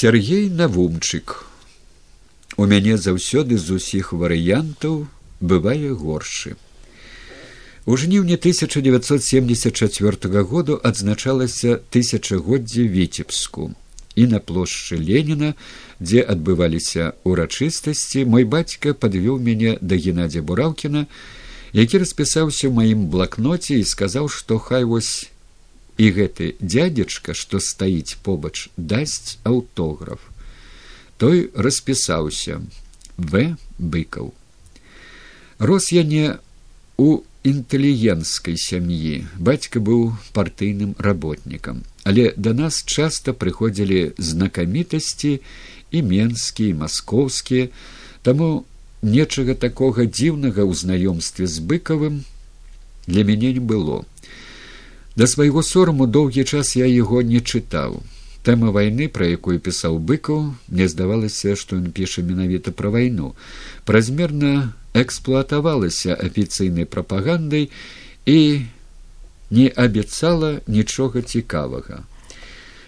Сергей Навумчык. У мяне заўсёды з усіх варыянтаў бывае горшы. У жніўні 1974 году адзначалася тысячагоддзе віцебску і на плошчы Леніна, дзе адбываліся ўрачыстасці, мой бацька падвёў мяне да геннадзя Бураўкіна, які распісаўся ў маім блакноце і сказаў, што хай вось і гэты дядзечка, што стаіць побач, дасць аўтограф. Той распісаўся в быкаў. Рос я не у інтэлігенцкай сям'і. Бацька быў партыйным работнікам, але да нас часта прыходзілі знакамітасці і менскія, і маскоўскія, таму нечага такога дзіўнага ў знаёмстве з быкавым для мяне не было. Да свайго сораму доўгі час я яго не чытаў. Тэма вайны, пра якую пісаў быкаў, мне здавалася, што ён піша менавіта пра вайну. Празмерна эксплуатавалася афіцыйнай прапагандай і не абяцала нічога цікавага.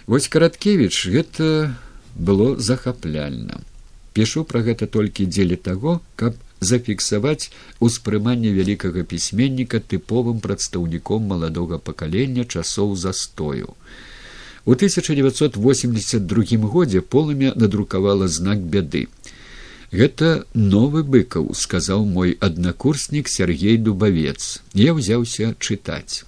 Вось караткевич гэта было захапляльна. Пішу пра гэта толькі дзеля таго, каб зафіксаваць успрыманне вялікага пісьменніка тыповым прадстаўніком маладога пакалення часоў застою. У 1982 годзе полымя надрукавала знак бяды. Гэта новы быкаў, сказаў мой аднакурснік Сергей Дубавец. Я ўзяўся чытаць.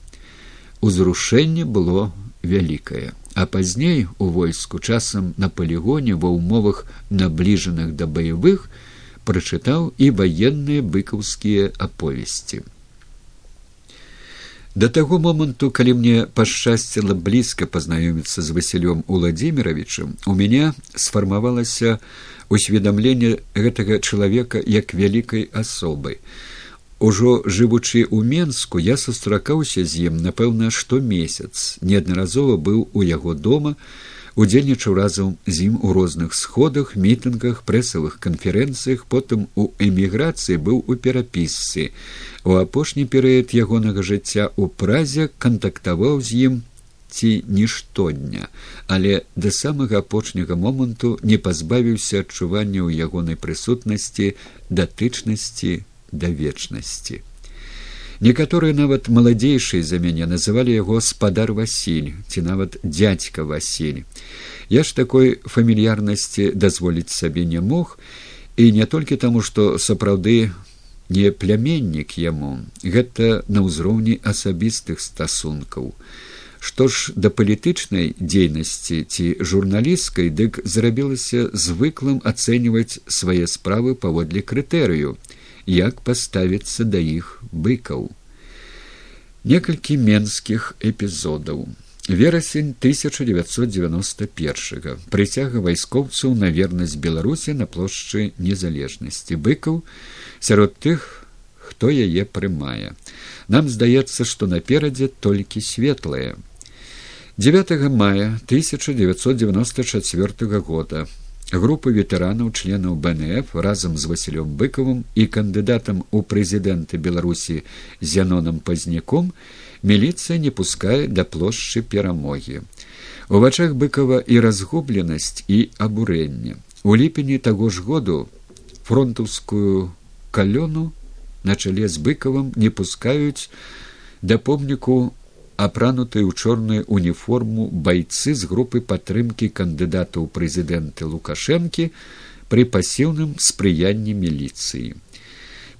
Узрушэнне было вялікае а пазней у войску часам на палігоне ва ўмовах набліжаных да баявых прачытаў і ваенныя быкаўскія аповесці. Да таго моманту, калі мне пашчасціла блізка пазнаёміцца з Васілём Уладзіміровичам, у мяне сфармавалася усведамленне гэтага чалавека як вялікай асобай. Ужо жывучы ў Менску, я сустракаўся з ім, напэўна, штомесяц, неаднаразова быў у яго дома, удзельнічаў разам з ім у розных сходах, мітынгах, прэсавых канферэнцыях, потым у эміграцыі быў у перапісцы. У апошні перыяд ягонага жыцця ў празе кантактаваў з ім ці не штодня, але да самага апошняга моманту не пазбавіўся адчування ў ягонай прысутнасці датычнасці да вечнасці. Некаторыя нават маладзейшыя за мяне называлі яго спадар Васіль ці нават дядзька Васіль. Я ж такой фамільярнасці дазволіць сабе не мог і не толькі таму, што сапраўды не пляменнік яму, гэта на ўзроўні асабістых стасункаў. Што ж да палітычнай дзейнасці ці журналісткай, дык зрабілася звыклым ацэньваць свае справы паводле крытэрыю як паставіцца да іх быкаў. Некалькі менскіх эпізодаў. Верасень 1991 прыцяга вайскоўцаў на вернасць беларусі на плошчы незалежнасці быкаў сярод тых, хто яе прымае. Нам здаецца, што наперадзе толькі светлае. 9 мая 1994 года група ветэранаў членаў бнф разам з васілём быкавым і кандыдатам у прэзідэнты беларусі зянонам пазняком міліцыя не пускае да плошчы перамогі у вачах быкава і разгубленасць і абурэнне у ліпені таго ж году фронтаўскую калёну на чале з быкавым не пускаюць да помніку апранутыя ў чорную уніформу байцы з групы падтрымкі кандыдата ў прэзідэнты лукашэнкі пры пасіўным спрыянні міліцыі.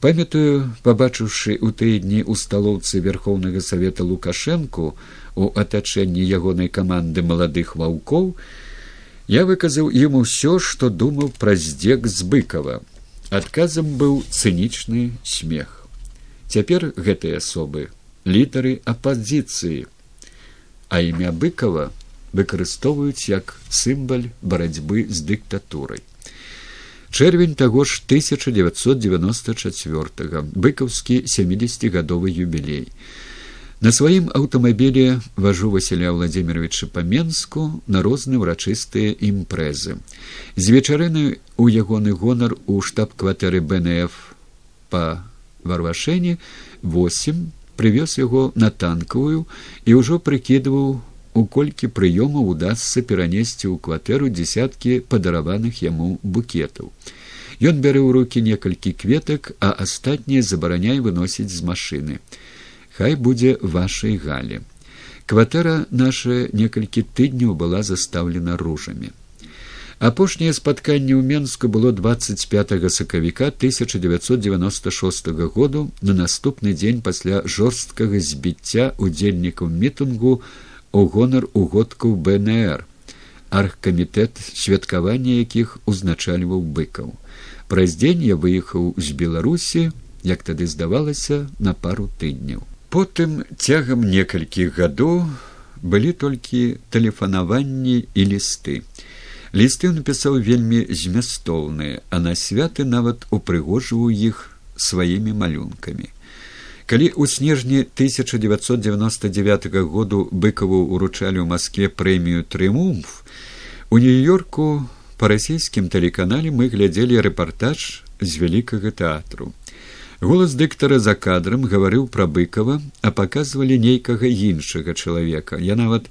Памятаю, пабачыўшы ў тыя дні ў сталоўцы верхоўнага савета лукашэнку у атачэнні ягонай каманды маладых ваўкоў, я выказаў ім усё, што думаў пра здзек з быкава. Адказам быў цынічны смех. Цяпер гэтыя асобы літары апазіцыі, а імя быкова выкарыстоўваюць як сімбаль барацьбы з дыктатурай. Чэрвень таго ж 1994 быкаўскі 70гадовы юбілей. На сваім аўтамабілі важу Васіля Владзімировича па-менску на розныя ўрачыстыя імпрэзы. З вечарыны ў ягоны гонар у штаб-кватэры БНФ па варвашэні 8 прывёз яго на танкавую і ўжо прыкідываў у колькі прыёмаў удасся перанесці ў кватэру дзясяткі падараваных яму букетаў. Ён бярэ ў рукі некалькі кветак, а астатнія забараняй выносіць з машыны. Хай будзе вашай галі. Кватэра наша некалькі тыдняў была застаўлена ружамі. Апошняе спатканне ў Менску было 25 сакавіка 1996 году на наступны дзень пасля жорсткага збіцця удзельнікаў мітынгу у гонар угодкаў БНР, аргкамітэт святкавання якіх узначальваў быкаў. Праз дзень я выехаў з Беларусі, як тады здавалася на пару тыдняў. Потым цягам некалькіх гадоў былі толькі тэлефанаванні і лісты. Лісты напісаў вельмі змястоўныя, а на святы нават упрыгожваў іх сваімі малюнкамі. Калі ў снежні 1999 году быкаву уручалі ў Маскве прэмію трымумф, у нью-йорку па расійскім тэлеканале мы глядзелі рэпартаж з вялікага тэатру. Голас дыктара за кадрам гаварыў пра быкава, а паказвалі нейкага іншага чалавека. Я нават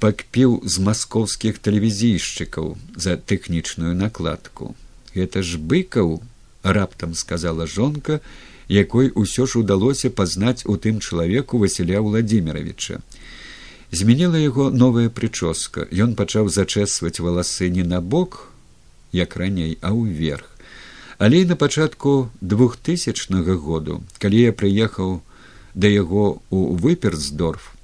пакпіў з маскоўскіх тэлевізійшчыкаў за тэхнічную накладку. Гэта ж быкаў, раптам сказала жонка, якой усё ж удалося пазнаць у тым чалавеку Васіля Владимировича. Змяніла яго новая прычоска. Ён пачаў зачэсваць валасы не на бок, як раней, а ўверх. Але на пачатку двухтысячнага году, калі я прыехаў да яго ў выперсдорф,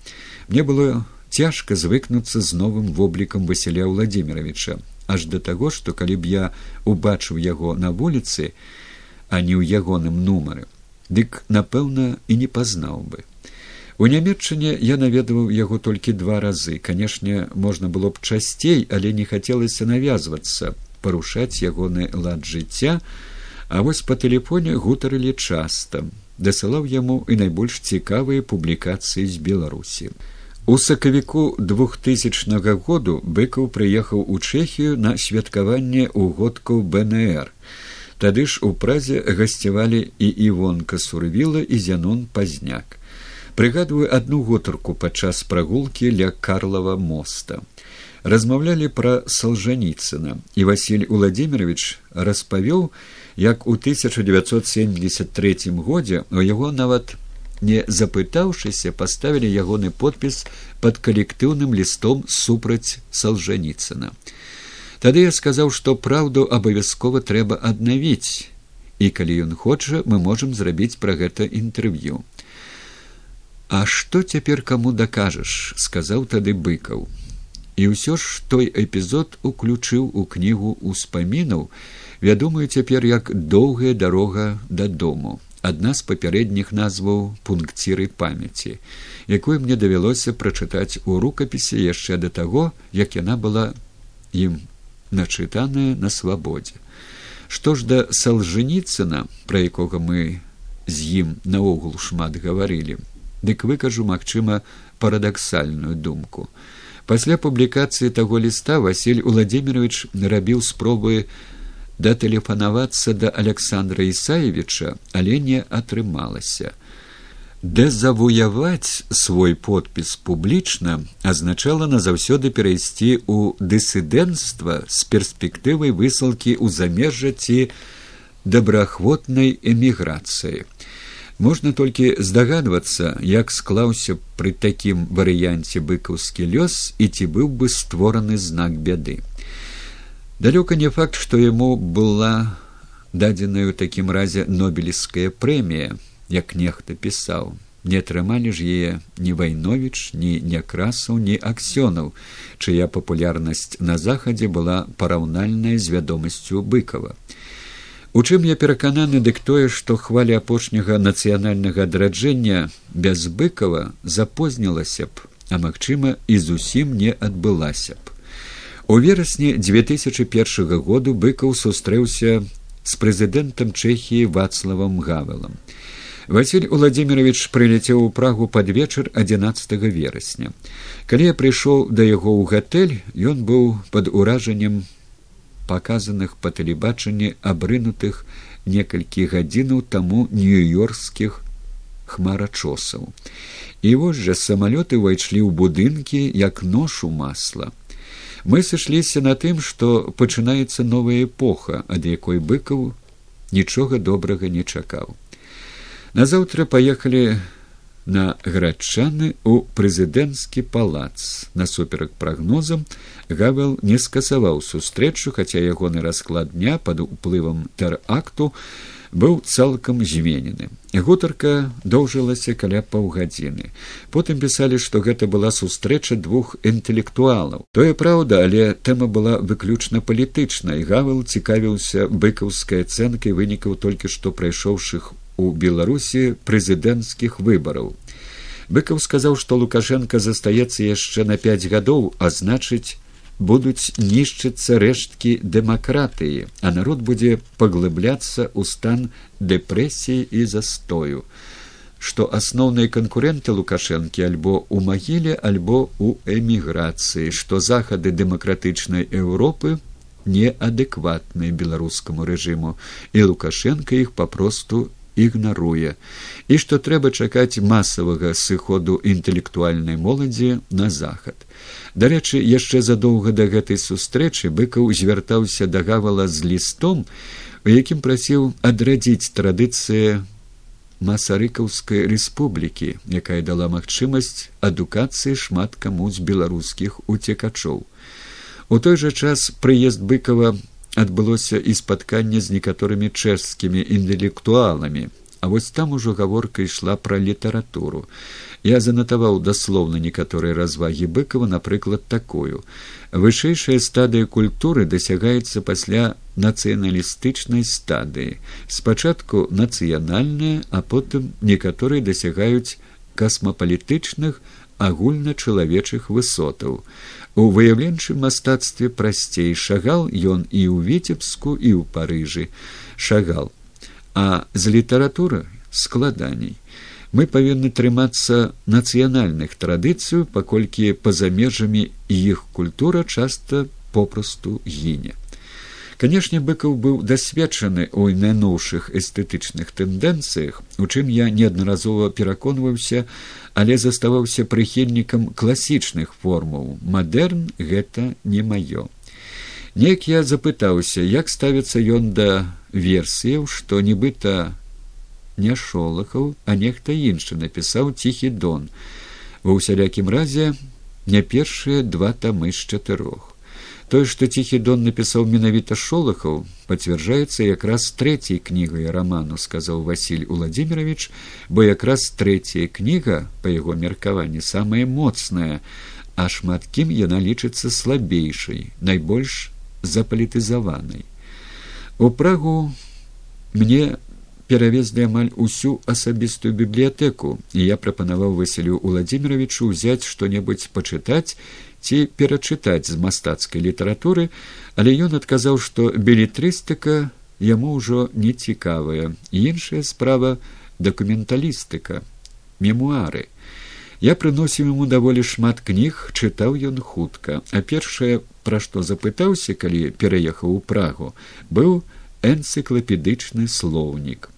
мне было цяжка звыкнуцца з новым воблікам васіля владимировича аж да таго што калі б я убачыў яго на вуліцы а не ў ягоным нумары дык напэўна і не пазнаў бы. У нямметчане я наведаваў яго толькі два разы. Канешне можна было б часцей але не хацелася навязвацца парушаць ягоны лад жыцця. А вось па тэлефоне гутарылі часта дасылаў яму і найбольш цікавыя публікацыі з беларусі У сакавіку двухтысячнага году быкаў прыехаў у чэхію на святкаванне ўгодкаў бнр тады ж у празе гасцявалі і івонка сурвіла і зянон пазняк. Прыгадваю одну гутарку падчас прагулкі ля карлава моста. Размаўлялі пра салжаніцына і василь владимирович распавёў як у 1973 годзе у яго нават не запытаўшыся паставілі ягоны подпіс под калектыўным лістом супраць салжаніцына. Тады я сказаў што праўду абавязкова трэба аднавіць і калі ён хоча мы можам зрабіць пра гэта інтэрв'ю. А што цяпер каму дакажаш сказаў тады быкаў. І ўсё ж той эпізод уключыў у кнігу ўспамінаў вядомую цяпер як доўгая дарога дадому адна з папярэдніх назваў пункціры памяці, якую мне давялося прачытаць у рукапісе яшчэ да таго, як яна была ім начытаная на свабодзе. Што ж да салжыніцына, пра якога мы з ім наогул шмат гаварылі, дык выкажу, магчыма, парадаксальную думку. Пасля публікацыі таго ліста Васіль Владимирович нарабіў спробы датэлефанавацца да александра ісаевича але не атрымалася дэзавуяваць свой подпіс публічна азначала назаўсёды перайсці ў дысідэнцтва з перспектывай высылкі ў замежжа ці добраахвотнай эміграцыі можна толькі здагадвацца як склаўся пры такім варыянце быкаўскі лёс і ці быў бы створаны знак бяды далёка не факт што яму была дадзеная ў такім разе нобелевская прэмія як нехта пісаў не атрымалі ж яе ні вайновіч ні някрасаў ні аксёнаў чыя папулярнасць на захадзе была параўнальная з вядомасцю быкова. У чым я перакананы дык тое што хваля апошняга нацыянальнага адраджэння без быкова запознілася б а магчыма і зусім не адбылася б У верасні 2001 году быкаў сустрэўся з прэзідэнтам чэхіі вацлавам гавелам. Васіль владимирович прыляцеў у прагу пад вечар 11 верасня. Калі я прыйшоў да яго ў гатэль, ён быў пад уражаннем паказаных па тэлебачанні абрынутых некалькі гадзінаў таму нью-йоркскіх хмарачосаў. І вось жа самалёты ўвайшлі ў будынкі як ношу масла. Мы сышліся на тым, што пачынаецца новая эпоха, ад якой быкаў нічога добрага не чакаў. Назаўтра паехалі на грачаны ў прэзідэнцкі палац. Насуперак прагнозам Гавел не скасаваў сустрэчу, хаця ягоны расклад дня пад уплывам тэракту быў цалкам зменены. Гутарка доўжылася каля паўгадзіны. Потым пісалі, што гэта была сустрэча двух інтэлектуалаў. Тое праўда, але тэма была выключна палітычнай. Гавел цікавіўся быкаўскай ацэнкай вынікаў толькі што прайшоўшых у беларусі прэзідэнцкіх выбараў быкаў сказаў што лукашенко застаецца яшчэ на пяць гадоў а значыць будуць нішчыцца рэшткі дэмакратыі а народ будзе паглыбляцца ў стан дэпрэсіі і застою што асноўныя канкуренты лукашэнкі альбо ў магіле альбо ў эміграцыі што захады дэмакратычнай еўропы неадэкватныя беларускаму рэжыму і лукашенко іх папросту ігнаруе і што трэба чакаць масавага сыходу інтэлектуальнай моладзі на захад. Дарэчы, яшчэ задоўга да гэтай сустрэчы быкаў звяртаўся да гавала з лістом, у якім прасіў адрадзіць традыцыі масарыкаўскай рэспублікі, якая дала магчымасць адукацыі шмат каму з беларускіх уцекачоў. У той жа час прыезд быкова адбылося і спатканне з некаторымі чэшскімі інтэлектуаламі а вось там ужо гаворка ішла пра літаратуру. Я занатаваў даслоўна некаторыя развагі быкова напрыклад такую. Вышэйшая стадыя культуры дасягаецца пасля нацыяналістычнай стадыі. Спачатку нацыянальная а потым некаторыя дасягаюць касмапалітычных агульначалавечых высотаў. У выяўленчым мастацтве прасцей шагал ён і ў віцебску і ў парыжы. Шагал а з літаратуры складаней. Мы павінны трымацца нацыянальных традыцыю паколькі па-за межамі іх культура часта попросту гіне. Канешне быкаў быў дасведчаны ў найноўшых эстэтычных тэндэнцыях у чым я неаднаразова пераконваўся але заставаўся прыхільнікам класічных формаў мадэрн гэта не маё неяк я запытаўся як ставіцца ён да версіяў што нібыта не шолахаў а нехта іншы напісаў ціхі дон ва ўсялякім разе не першыя два тамы з чатырох. Тое, што ціхі дон напісаў менавіта шолахаў, пацвярджаецца якраз трэцяй кнігай раману, сказаў Васіль Уладзімірович, бо якраз трэцяя кніга па яго меркаванні самая моцная, а шмат кім яна лічыцца слабейшай, найбольш запалітызаванай. У прагу мне перавезлі амаль усю асабістую бібліятэку, і я прапанаваў Васілю Уладзіміровичу ўзяць што-небудзь пачытаць, ці перачытаць з мастацкай літаратуры, але ён адказаў, што белетрыстыка яму ўжо не цікавая. іншая справа дакументалістыка, мемуары. Я прыносіў яму даволі шмат кніг, чытаў ён хутка, а першае, пра што запытаўся, калі пераехаў у прагу, быў энцыклапедычны слоўнік.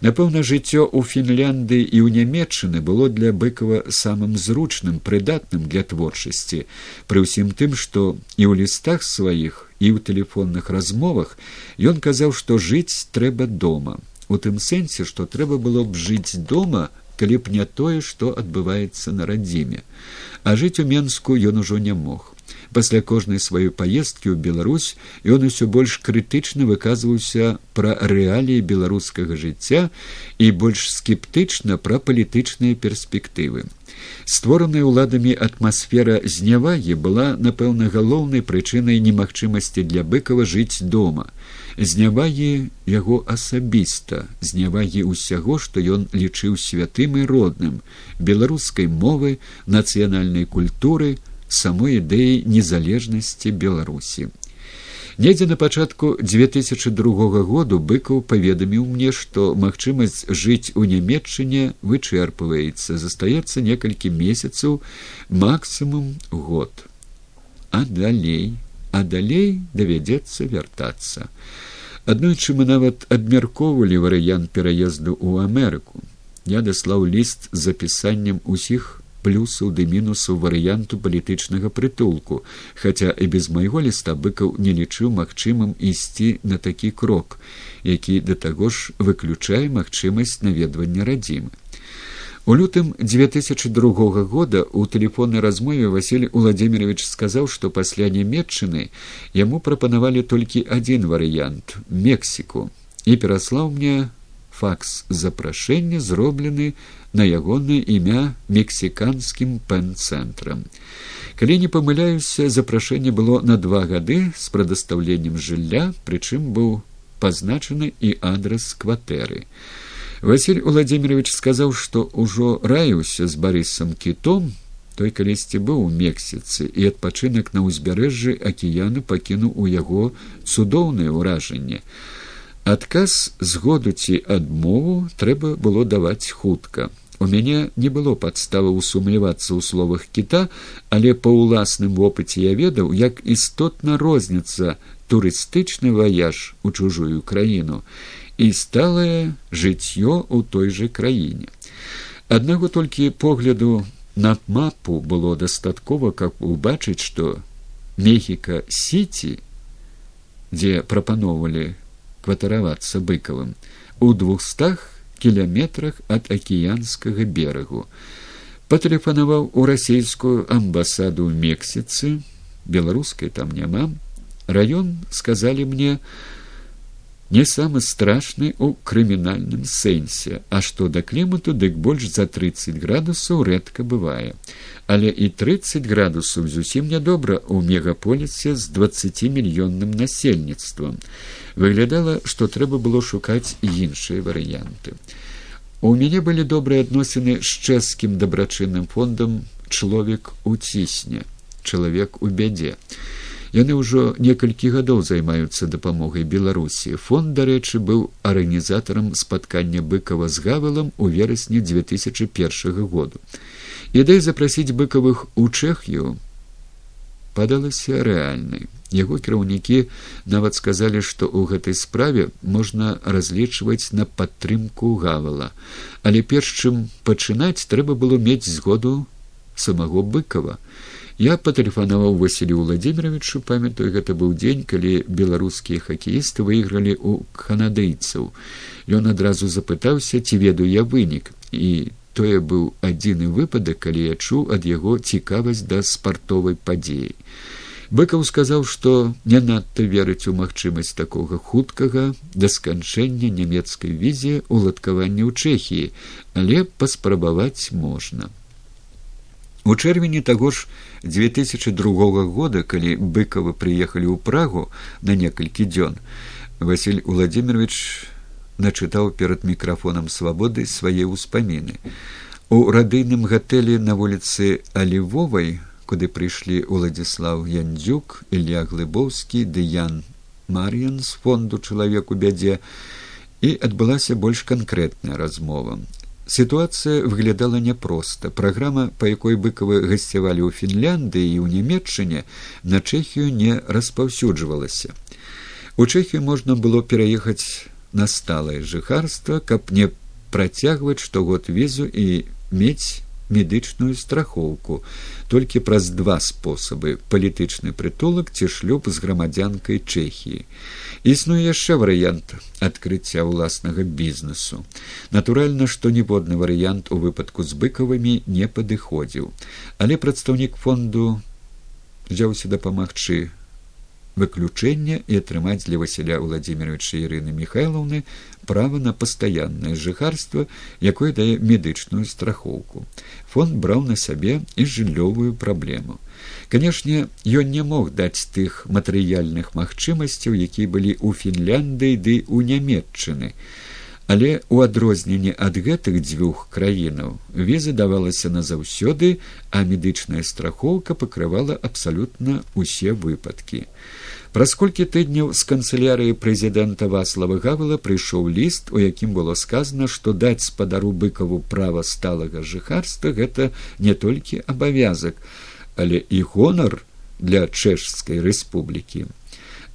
Напэўна, жыццё ў Фінляндыі і ў нямметчыны было для быкова самым зручным, прыдатным для творчасці, пры ўсім тым, што і ў лістах сваіх і ў тэлефонных размовах ён казаў, што жыць трэба дома. У тым сэнсе, што трэба было б жыць дома, калі б не тое, што адбываецца на радзіме. А жыць у Менску ён ужо не мог пасля кожнай сваёй паездкі ў Беларусь ён усё больш крытычна выказваўся пра рэаліі беларускага жыцця і больш скептычна пра палітычныя перспектывы. Створаная ўладамі атмасфера знявагі была, напэўна, галоўнай прычынай немагчымасці для быкава жыць дома. Знявагі яго асабіста, знявагі ўсяго, што ён лічыў святым і родным, беларускай мовы, нацыянальнай культуры, самой ідэі незалежнасці беларусі. Недзе на пачатку 2002 году быкаў паведаміў мне што магчымасць жыць у нямметчыне вычэрпваецца застаецца некалькі месяцаў максімум год. А далей а далей давядзецца вяртацца аднойчы мы нават абмяркоўвалі варыянт пераезду ў амерыку я даслаў ліст з запісаннем усіх плюсаў ды мінусаў варыянту палітычнага прытулку, хаця і без майго ліста быкаў не лічыў магчымым ісці на такі крок, які да таго ж выключае магчымасць наведвання радзімы. У лютым 2002 года у тэлефоннай размове Васіль Владимирович сказаў, што пасля нямметчыны яму прапанавалі толькі адзін варыянт мексіку і пераслаў мне факс запрашэння зроблены на ягонае імя мексіканскім пэн-цэнтрам. Калі не памыляюся, запрашэнне было на два гады з прадастаўленнем жылля, прычым быў пазначаны і адрас кватэры. Василь Владимирович сказаў, што ўжо раіўся з барысам кітом, той калісьці быў у мексіцы і адпачынак на ўзбярэжжы акіяну пакінуў у яго цудоўнае ўражанне. Адказ згоду ці адмову трэба было даваць хутка. У мяне не было падставы усумлівацца ў словах кіта, але па ўласным вопыце я ведаў, як істотна розніца турыстычны ваяж у чужую краіну і сталае жыццё ў той жа краіне. Аднаго толькі погляду на мапу было дастаткова, каб убачыць, што мехіка сіці, дзе прапаноўвалі кватаравацца быкавым у двухстах кіляметрах ад акіянскага берагу патэлефанаваў у расійскую амбасаду мексіцы беларускай там няма раён сказалі мне не самы страшны ў крымінальным сэнсе, а што да клімату дык больш за 30 градусаў рэдка бывае. Але і 30 градусаў зусім нядобра ў мегаполіце з 20 мільённым насельніцтвам. Выглядала, што трэба было шукаць іншыя варыянты. У мяне былі добрыя адносіны з чэшскім дабрачынным фондам чалавек у цісне, чалавек у бядзе. Яны ўжо некалькі гадоў займаюцца дапамогай беларусі. Фонд дарэчы быў арганізатарам спаткання быкова з гавелам у верасні 2001 году. Ідэя запрасіць быкавых у чэхію падалася рэальнай. Яго кіраўнікі нават сказалі што ў гэтай справе можна разлічваць на падтрымку гавала. Але перш чым пачынаць трэба было мець згоду самого быкова Я патэлефанаваў Васілю Владимировичу, памятаю, гэта быў дзень, калі беларускія хакеісты выйгралі ў канадыйцаў. Ён адразу запытаўся, ці ведаю я вынік. І тое быў адзіны выпадак, калі я чуў ад яго цікавасць да спартовай падзеі. Быкаў сказаў, што не надта верыць у магчымасць такога хуткага да сканчэння нямецкай візіі уладкавання ў Чэхіі, але паспрабаваць можна. У чэрвені таго ж 2002 года, калі быкавы прыехалі ў прагу на некалькі дзён, Васіль Владимирович начытаў перад мікрафонам свабоды свае ўспаміны. У радыйным гатэлі на вуліцы Алівовай, куды прыйшлі Уладзіслав Яндзюк, Ілья Глыбоўскі, Дыян Мар'ян з фонду чалавеку бядзе, і адбылася больш канкрэтная размова. Сітуацыя выглядала няпроста. Праграма, па якой быкавы гасцявалі ў Фінляндыі і ў нямметчыне на Чэхію не распаўсюджвалася. У Чэхію можна было пераехаць на сталае жыхарства, каб не працягваць штогод візу і мець медычную страхоўку толькі праз два спосабы палітычны прытулак ці шлюб з грамадзянкай чэхіі існуе яшчэ варыянт адкрыцця ўласнага бізнесу. Натуральна што ніводны варыянт у выпадку з быкавымі не падыходзіў. Але прадстаўнік фонду взяўся дапамагчы выключэння і атрымаць для васіля владимировича ірыны михайлаўны права на пастаяннае жыхарства якое дае медычную страхоўку. Фонд браў на сябе і жыллёвую праблему. Канешне ён не мог даць тых матэрыяльных магчымасцяў якія былі ў фінляндыі ды у нямметчыны. Але у адрозненне ад гэтых дзвюх краінаў віза давалася назаўсёды а медычная страхоўка пакрывала абсалютна ўсе выпадкі Праз колькі тыдняў з канцылярыі прэзідэнта Васлава Гавала прыйшоў ліст, у якім было сказана, што даць спадару быкаву права сталага жыхарства гэта не толькі абавязак, але і гонар для чэшскай рэспублікі.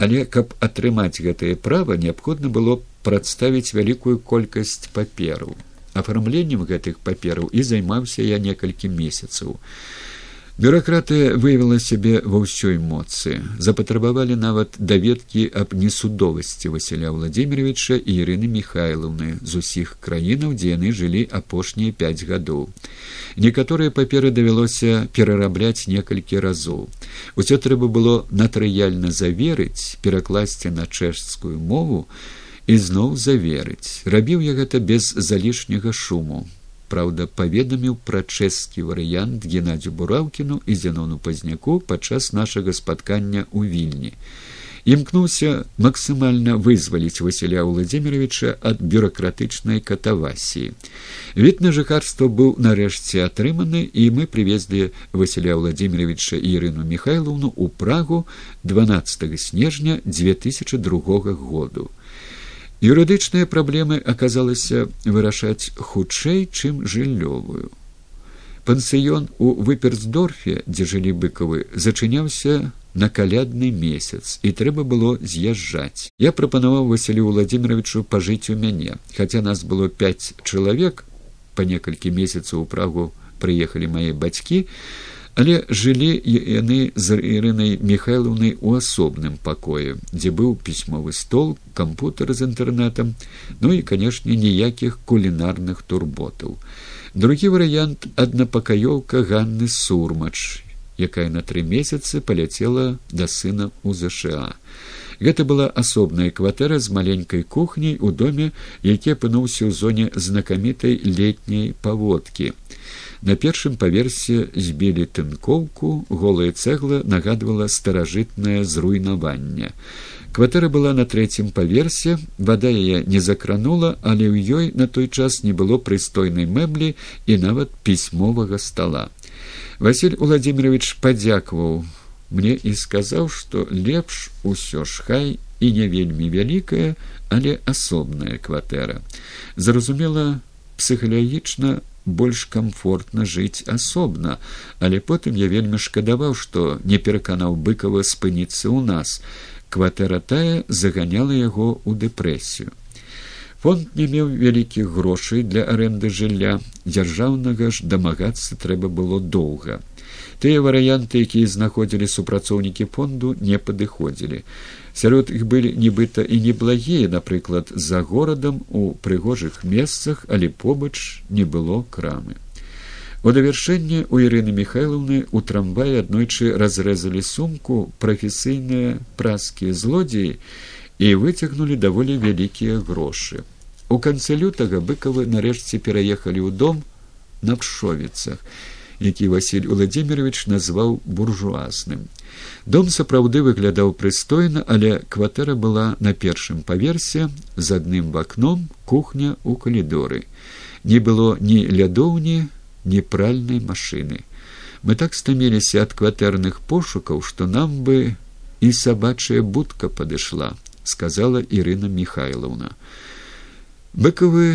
Але каб атрымаць гэтае права неабходна было прадставіць вялікую колькасць паперу. афармленнем гэтых папераў і займаўся я некалькі месяцаў. Бюракратыя выявіла сябе ва ўсёй моцы, запатрабавалі нават даведкі аб несудовасці Васіля Владимировича і Ірыны Михайловны з усіх краінаў, дзе яны жылі апошнія пяць гадоў. Некаторыя паперы давялося перарабляць некалькі разоў. Усё трэба было натарыяльна заверыць, перакласці на чэшскую мову і зноў заверыць. Рабіў я гэта без залішняга шуму праўда паведаміў пра чэшскі варыянт геннадзю бураўкіну і зянону пазняку падчас нашага спаткання ў вільні. Імкнуўся максімальна вызваліць васіля владимировича ад бюракратычнай катавасіі. Від на жыхарства быў нарэшце атрыманы і мы привезлі васіля владимировича ірыну михайловну у прагу 12 снежня 2002 году Юрыдычныя праблемы аказалася вырашаць хутчэй, чым жыллёвую. Пансіён у выперсдорфе, дзе жылі быкавы, зачыняўся на калядны месяц і трэба было з'язджаць. Я прапанаваў Васілю Владимировичу пажыць у мяне, хаця нас было пяць чалавек, па некалькі месяцаў у прагу прыехалі мае бацькі, Але жылі яны з ірынай михайлаўнай у асобным пакоі, дзе быў пісьмовы стол, кампутер з інтэрнетам, ну і канешне ніякіх кулінарных турботаў. Другі варыянт аднапакаёўка ганны сурмач, якая на тры месяцы паляцела да сына ў ЗША. Гэта была асобная кватэра з маленькай кухняй у доме, які апынуўся ў зоне знакамітай летняй паводкі. На першым паверсе збілі тынкоўку, голая цэгла нагадвала старажытнае зруйнаванне. Кватэра была на трэцім паверсе, вада яе не закранула, але ў ёй на той час не было прыстойнай мэблі і нават пісьмовага стола. Васіль Владимирович падзякваў мне і сказаў, што лепш усё ж хай і не вельмі вялікая, але асобная кватэра. Зразумела, псіхалагічна больш комфортна жыць асобна, але потым я вельмі шкадаваў, што не пераканаў быкава спыніцца ў нас. Кватэра тая заганяла яго ў дэпрэсію. Фонд не меў вялікіх грошай для арэнды жылля, дзяржаўнага ж дамагацца трэба было доўга. Тыя варыянты, якія знаходзілі супрацоўнікі фонду, не падыходзілі. Сярод іх былі нібыта і неблагія, напрыклад, за горадам у прыгожых месцах, але побач не было крамы. У давяршэнне у Ірыны Михайлаўны у трамвае аднойчы разрэзалі сумку прафесійныя праскія злодзеі і выцягнулі даволі вялікія грошы. У канцы лютага быкавы нарэшце пераехалі ў дом на пшовіцах які василь владимирович назваў буржуазным дом сапраўды выглядаў прыстойна але кватэра была на першым паверсе з адным вакном кухня у калідоры. Не было ні лядоўні ні пральнай машыны. Мы так стаміліся ад кватэрных пошукаў што нам бы і сабачая будка падышла сказала ірына михайловна быкавы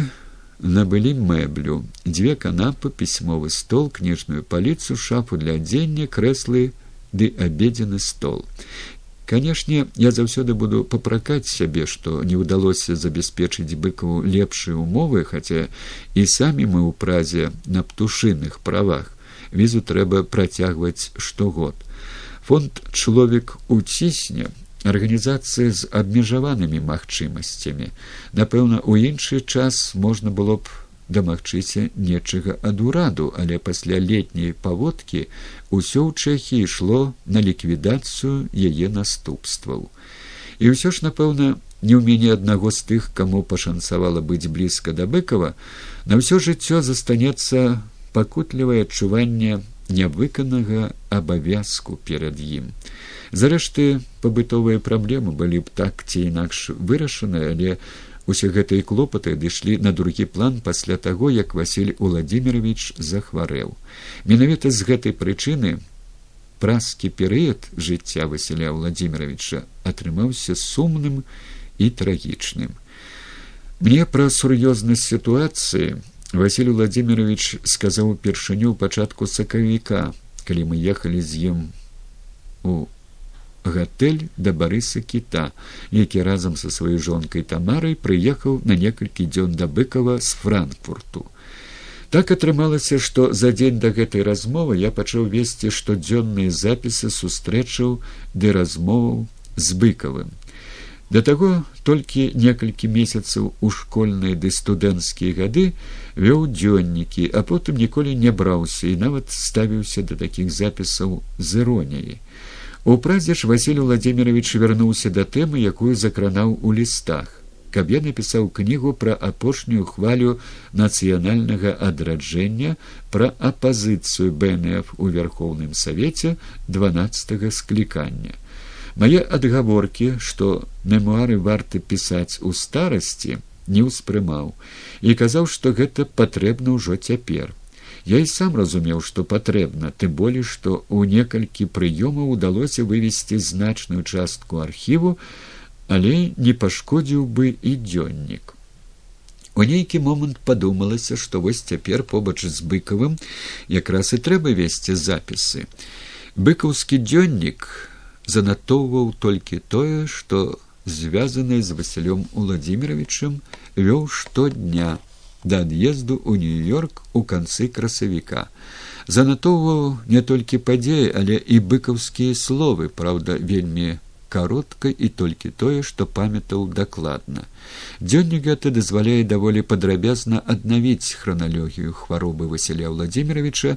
набылі мэблю дзве канапы пісьмовы стол кніжную паліцу шафу для адзення крэслы ды абедзены стол. Канешне я заўсёды буду папракаць сябе што не ўдалося забяспечыць быкаву лепшыя умовы хаця і самі мы ў празе на птушыных правах. Візу трэба працягваць штогод фонд чалавек уцісне арганізацыя з абмежаванымі магчымасцямі. Напэўна у іншы час можна было б дамагчыся нечага ад ураду але пасля летняй паводкі ўсё ў чэхі ішло на ліквідацыю яе наступстваў. І ўсё ж напэўна не ў мяне аднаго з тых каму пашанцавала быць блізка да быкова на ўсё жыццё застанецца пакутлівае адчуванне нявыканага абавязку перад ім. Зарэшты пабытовыя праблемы былі б так ці інакш вырашаны але усе гэтыя клопаты адышлі на другі план пасля таго як василь владимирович захварэў. Менавіта з гэтай прычыны празкі перыяд жыцця василя владимировича атрымаўся сумным і трагічным. Мне пра сур'ёзнасць сітуацыі василь владимирович сказаў упершыню пачатку сакавіка калі мы ехалі з ім у гатэль да барыса кіта, які разам са сваёй жонкай тамарай прыехаў на некалькі дзён да быкова з франкфурту. Так атрымалася, што за дзень да гэтай размовы я пачаў весці штодзённыя запісы сустрэчаў ды размоваў з быкавым. Да таго толькі некалькі месяцаў у школьныя ды студэнцкія гады вёў дзённікі, а потым ніколі не браўся і нават ставіўся да такіх запісаў з іроніяй. У празе ж Васіль Владимирович вярнуўся да тэмы, якую закранаў у лістах, каб я напісаў кнігу пра апошнюю хвалю нацыянальнага адраджэння пра апазіцыю бнф у вярхоўным савеце два склікання. Мае адгаворкі што мемуары варты пісаць у старасці не ўспрымаў і казаў што гэта патрэбна ўжо цяпер я і сам разумеў што патрэбна тым болей што ў некалькі прыёмаў удалося вывесці значную частку архіву але не пашкодзіў бы і дзённік у нейкі момант падумалася што вось цяпер побач з быкавым якраз і трэба весці запісы. Быкаўскі дзённік занатоўваў толькі тое, што звязанае з Васілём Уладзіміровичам вёў штодня да ад'езду ў нью-йорк у канцы красавіка. Занатоўваў не толькі падзеі, але і быкаўскія словы, праўда, вельмі каротка і толькі тое, што памятаў дакладна. Дзённік гэта дазваляе даволі падрабязна аднавіць храналогію хваробы Васіля Владимировича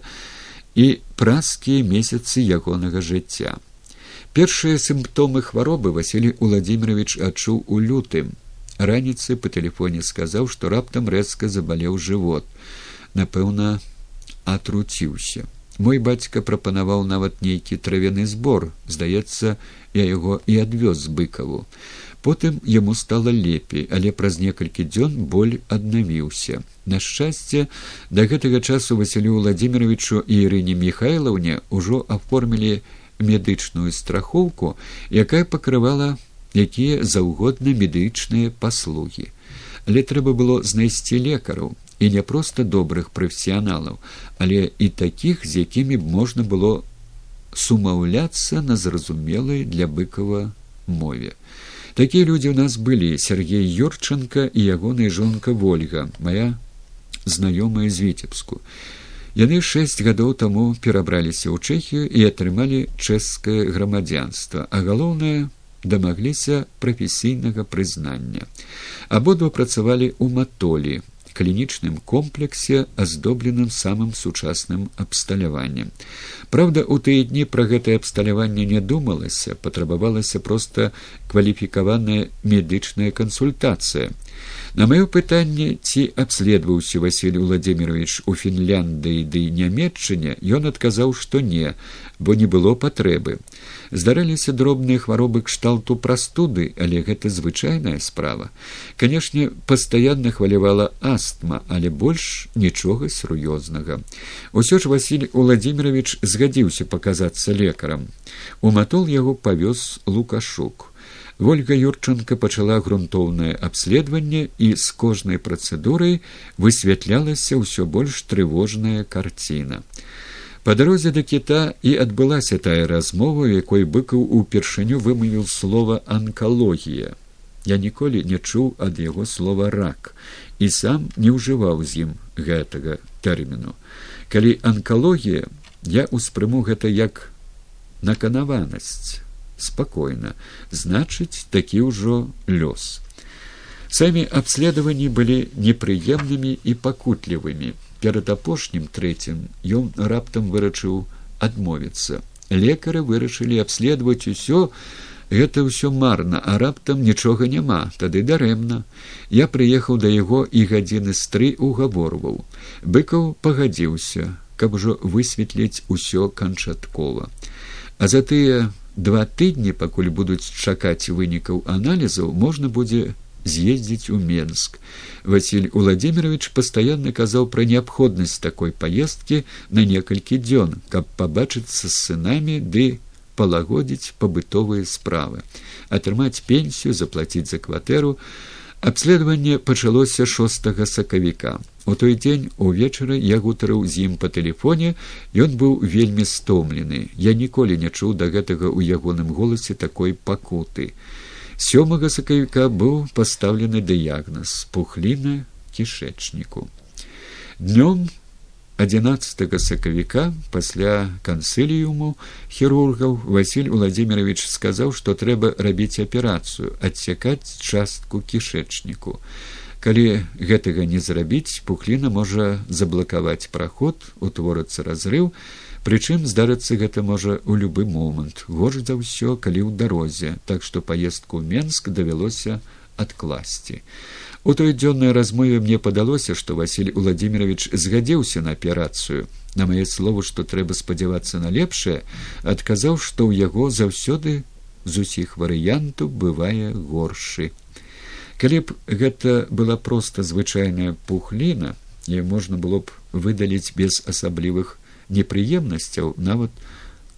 і празкія месяцы ягонага жыцця. Першыя сімптомы хваробы Васілій Уладзімирович адчуў у лютым. Раніцы па тэлефоне сказаў, што раптам рэзка забалеў жывот. Напэўна, атруціўся. Мой бацька прапанаваў нават нейкі травяны збор, здаецца, я яго і адвёз з быкаву. Потым яму стала лепей, але праз некалькі дзён боль аднавіўся. На шчасце, да гэтага часу Васілю Владимировичу і Ірыне Михайлаўне ўжо аформілі медычную страхоўку, якая пакрывала якія заўгодна медычныя паслугі. Але трэба было знайсці лекараў і не проста добрых прафесіяналаў, але і такіх, з якімі б можна было сумаўляцца на зразумелай для быкава мове. Такія людзі ў нас былі Сергей Юрченко і ягоная жонка Вольга, моя знаёмая з віцебску. Яны шэсць гадоў таму перабраліся ў чэхію і атрымалі чэшскае грамадзянства, а галоўнае дамагліся прафесійнага прызнання. Абодва працавалі ў матолі клінічным комплексе аздобленым самым сучасным абсталяваннем. Праўда, у тыя дні пра гэтае абсталяванне не думалася, патрабавалася проста кваліфікаваная медычная кансультацыя. На маё пытанне ці абследаваўся василий владимирович у фінляндыі ды нямметчыне ён адказаў што не бо не было патрэбы здараліся дробныя хваробы кшталту прастуды але гэта звычайная справа. Канешне пастаянна хвалявала астма але больш нічога сур'ёзнага. Усё ж василий владимирович згадзіўся паказацца лекарам. У матол яго павёз лукашук. Вольга Юрчанка пачала грунтоўнае абследаванне і з кожнай працэдурай высвятлялася ўсё больш трывожная карціна. Па дарозе да кіта і адбылася тая размова, якой быкаў упершыню вымавіў слова анкалогія. Я ніколі не чуў ад яго слова рак і сам не ўжываў з ім гэтага тэрміну. Калі анкалогія, я ўспрыму гэта як наканаванасць спакойна значыць такі ўжо лёс самі абследаванні былі непрыемнымі і пакутлівымі перад апошнім трэцім ён раптам вырашыў адмовіцца. Лекары вырашылі абследаваць усё гэта ўсё марна а раптам нічога няма тады дарэмна. Я прыехаў да яго і гадзіны з тры угаворваў быкаў пагадзіўся каб ужо высветліць усё канчаткова. А за тыя два тыдні пакуль будуць чакаць вынікаў аналізаў можна будзе з'ездзіць у менск василь владимирович пастаянна казаў пра неабходнасць такой паездкі на некалькі дзён каб пабачыцца з сынамі ды палагодзіць пабытовыя справы атрымаць пенсію заплаціць за кватэру Абследаванне пачалося шостага сакавіка. У той дзень увечары я гутарыў з ім па тэлефоне, ён быў вельмі стомлены. Я ніколі не чуў да гэтага ў ягоным голасе такой пакуты. Сёмага сакавіка быў пастаўлены дыягназ пухліна кішэчніку. Днём 11 сакавіка пасля кансыліуму хірургаў Васіль Владимирович сказаў, што трэба рабіць аперацыю, адсякаць частку кішэчніку. Калі гэтага не зрабіць, пухліна можа заблакаваць праход, утворацца разрыў, прычым здарыцца гэта можа ў любы момант, горш за ўсё, калі ў дарозе, так што паездку ў Менск давялося адкласці. У той дзённай размове мне падалося, што Васіль Владимирович згадзіўся на аперацыю. На мае словы, што трэба спадзявацца на лепшае, адказаў, што ў яго заўсёды з усіх варыянтаў бывае горшы. Калі б гэта была проста звычайная пухліна, е можна было б выдаліць без асаблівых непрыемнасцяў нават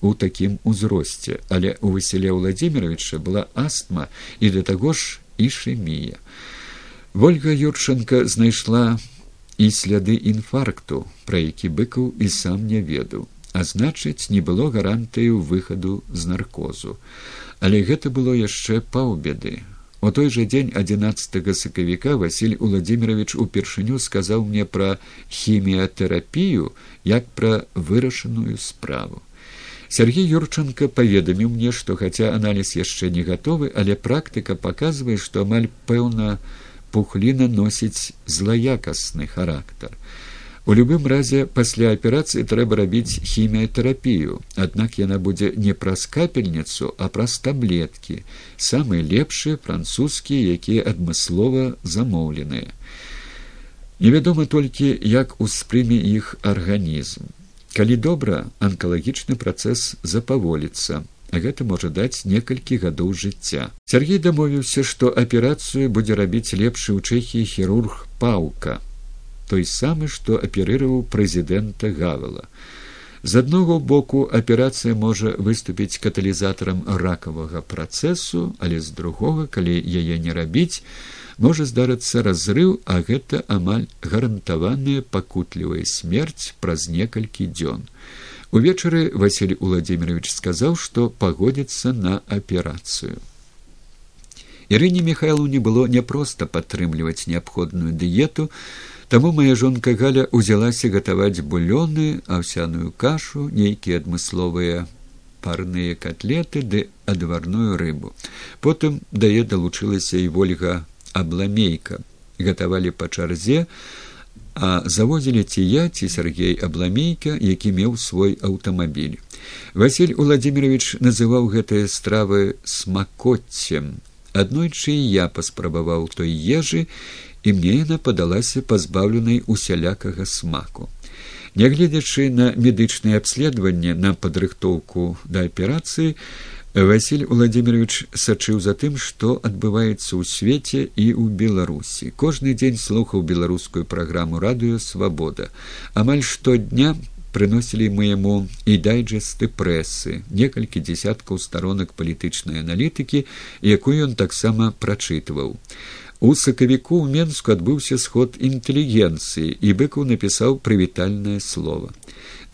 у такім узросце, але у Васіля Владимировича была астма і да таго ж ішэмія. Вольга Юрченко знайшла і сляды інфаркту, пра які быкаў і сам не ведаў, а значыць, не было гарантыю выхаду з наркозу. Але гэта было яшчэ паўбеды. У той жа дзень 11 сакавіка Васіль Владимирович упершыню сказаў мне пра хіміятэрапію як пра вырашаную справу. Сергей Юрченко паведаміў мне, што хаця аналіз яшчэ не гатовы, але практыка паказвае, што амаль пэўна, пухліна носіць злаякасны характар. У любым разе пасля аперацыі трэба рабіць хіміятэрапію, аднак яна будзе не праз капельніцу, а праз таблеткі, самыя лепшыя французскія, якія адмыслова замоўленыя. Невядома толькі, як успрыме іх арганізм. Калі добра, анкалагічны працэс запаволіцца, а гэта можа даць некалькі гадоў жыцця. Сергей дамовіўся, што аперацыю будзе рабіць лепшы ў чэхіі хірург паўка, той самы, што аперыраваў прэзідэнта гавала. З аднаго боку аперацыя можа выступіць каталізатарам ракавага працэсу, але з другога, калі яе не рабіць, можа здарыцца разрыў, а гэта амаль гарантаваная пакутлівая смерць праз некалькі дзён. Увечары Василий Владимирович сказаў, што пагодзіцца на аперацыю. Ірыне Михайлу не было няпроста падтрымліваць неабходную дыету, таму моя жонка Галя ўзялася гатаваць булёны, аўсяную кашу, нейкія адмысловыя парныя котлеты ды адварную рыбу. Потым дае далучылася і ольга абламейка. гатавалі па чарзе, а завозілі ці я ці Сергей абламейка які меў свой аўтамабіль василь владимирович называў гэтыя стравы смакоццем аднойчы я паспрабаваў той ежы і мне яна падалася пазбаўленай усялякага смаку нягледзячы на медычнае абследаванне на падрыхтоўку да аперацыі Васіль Владимирович сачыў за тым, што адбываецца ў свеце і ў Беларусі. Кожны дзень слухаў беларускую праграму радыё свабода. Амаль штодня прыносілі мы яму і дайджесты прэсы, некалькі дзясяткаў старонак палітычнай аналітыкі, якую ён таксама прачытваў. У сакавіку ў Менску адбыўся сход інтэлігенцыі і быкаў напісаў прывітальнае слово.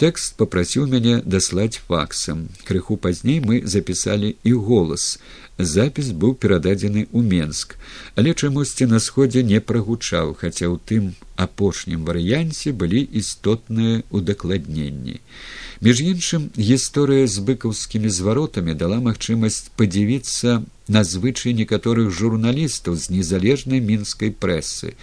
Тэкст попрасіў мяне даслаць факсам. Крыху пазней мы запісалі і голас. Запіс быў перададзены ў Менск, але чамусьці на сходзе не прагучаў, хаця ў тым апошнім варыянце былі істотныя удакладненні. Між іншым гісторыя з быкаўскімі зваротамі дала магчымасць падзівіцца на звычай некаторых журналістаў з незалежнай мінскай прэсы.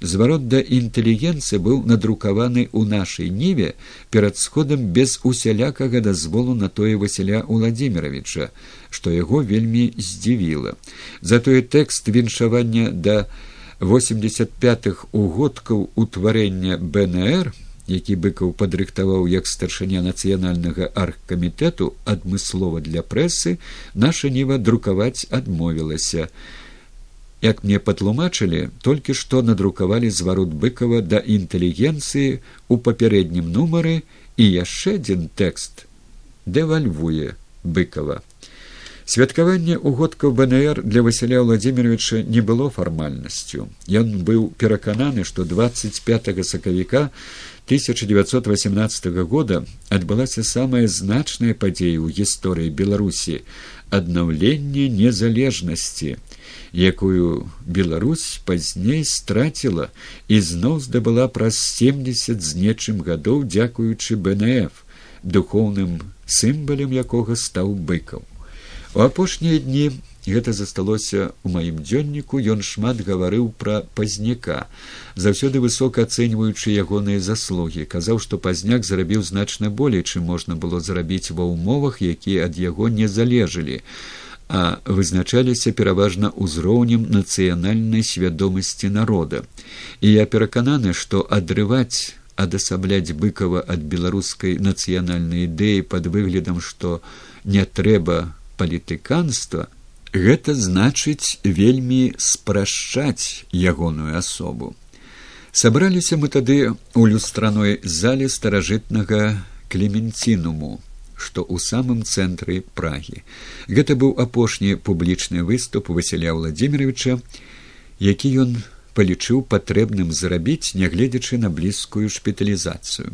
Зварот да інтэлігенцыі быў надрукаваны ў нашай ніве перад сходам без усялякага дазволу на тое Васіля Владимировича, што яго вельмі здзівіла. Затое тэкст віншавання да 85х угодкаў утварэння БНР, які быкаў падрыхтаваў як старшыня нацыянальнага аргкамітэту адмыслова для прэсы наша ніва друкаваць адмовілася як мне патлумачылі толькі што надрукавалі зварот быкова да інтэлігенцыі у папярэднім нумары і яшчэ адзін тэкст дэвальвуе быкова Святкаванне угодкаў БНР для Васіля Владимировича не было фармальнасцю. Ён быў перакананы, што 25 сакавіка 1918 года адбылася самая значная падзея ў гісторыі Беларусі аднаўленне незалежнасці, якую Беларусь пазней страціла і зноў здабыла праз 70 з нечым гадоў дзякуючы БНФ, духоўным сімбалем якога стаў быкаў. У апошнія дні гэта засталося ў маім дзённіку ён шмат гаварыў пра пазняка заўсёды высока ацэньваючы ягоныя заслугі казаў што пазняк зарабіў значна болей чым можна было зарабіць ва ўмовах якія ад яго не залежалі а вызначаліся пераважна ўзроўнем нацыянальнай свядомасці народа. І я перакананы што адрываць адасабляць быкова ад беларускай нацыянальнай ідэі под выглядам што не трэба палітыканства гэта значыць вельмі спрашчаць ягоную асобу. Сабраліся мы тады у люстраной зале старажытнага клеменцінуму што ў самым цэнтры прагі. Гэта быў апошні публічны выступ василя владимировича які ён палічыў патрэбным зрабіць нягледзячы на блізкую шпіталізацыю.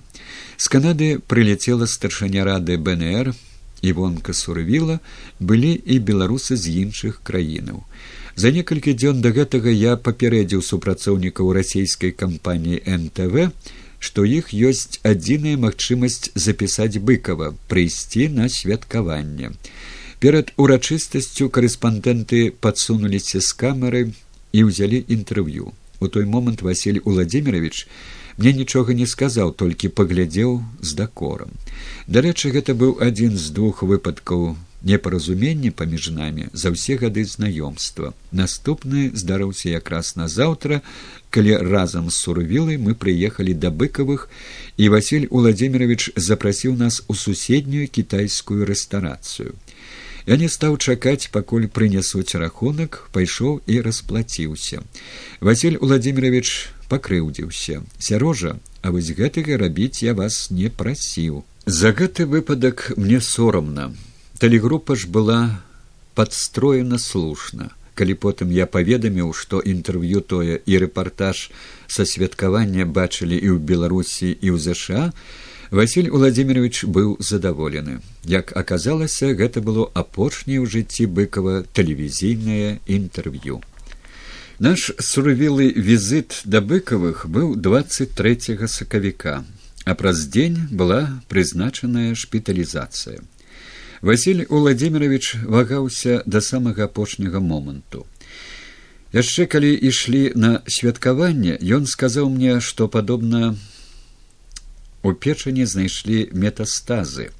З канады прыляцела старшаня рады бнр івонка сурвіла былі і беларусы з іншых краінаў. За некалькі дзён да гэтага я папярэдзіў супрацоўнікаў расійскай кампаніі нтв што іх ёсць адзіная магчымасць запісаць быкова прыйсці на святкаванне. Перад урачыстасцю корэспандэнты падсунуліся з камеры і ўзялі інтэрв'ю. У той момант василь владимирович мне нічога не сказаў толькі паглядзеў з дакорам. Дарэчы гэта быў адзін з двух выпадкаў непаразумення паміж намі за ўсе гады знаёмства. Наступны здарыўся якраз назаўтра калі разам з сурвілай мы прыехалі да быкавых і василь владимирович запрасіў нас у суседнюю кітайскую рэстарацыю. Я не стаў чакаць пакуль прынясуць рахунак пайшоў і расплаціўся. Василь владимирович пакрыўдзіўся. Сярожа а вось гэтага рабіць я вас не прасіў. За гэты выпадак мне сорамна тэлегрупа ж была падстроена слушна калі потым я паведаміў што інтэрв'ю тое і рэпартаж са святкавання бачылі і ў беларусі і ў ЗША василь владимирович быў задаволены. Як аказалася гэта было апошняе ў жыцці быкова тэлевізійнае інтэрв'ю. Наш сурвілы візіт да быкавых быў 23 сакавіка, а праз дзень была прызначаная шпіталізацыя. Васіль Уладзімирович вагаўся да самага апошняга моманту. Яшчэ калі ішлі на святкаванне, ён сказаў мне, што падобна у печані знайшлі метастазы,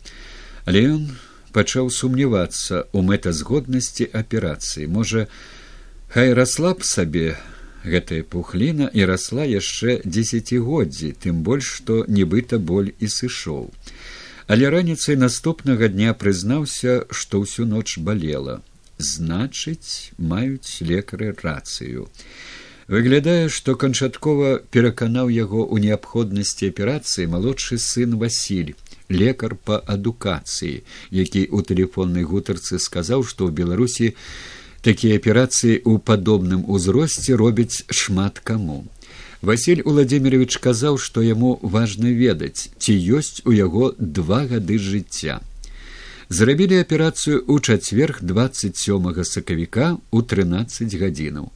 але ён пачаў сумнявацца ў мэтазгоднасці аперацыі, можа, Хай расла б сабе гэтая пухліна і расла яшчэ дзесяцігоддзі, тым больш што нібыта боль і сышоў. Але раніцай наступнага дня прызнаўся, што ўсю ноч балела. Значыць, маюць лекары рацыю. Выглядае, што канчаткова пераканаў яго ў неабходнасці аперацыі малодшы сын Васіль, лекар па адукацыі, які ў тэлефоннай гутарцы сказаў, што ў Беларусі такія аперацыі ў падобным узросце робяць шмат каму. Васіль Уладзімирович казаў, што яму важна ведаць, ці ёсць у яго два гады жыцця. Зрабілі аперацыю ў чацверг 27 сакавіка ў 13 гадзінаў.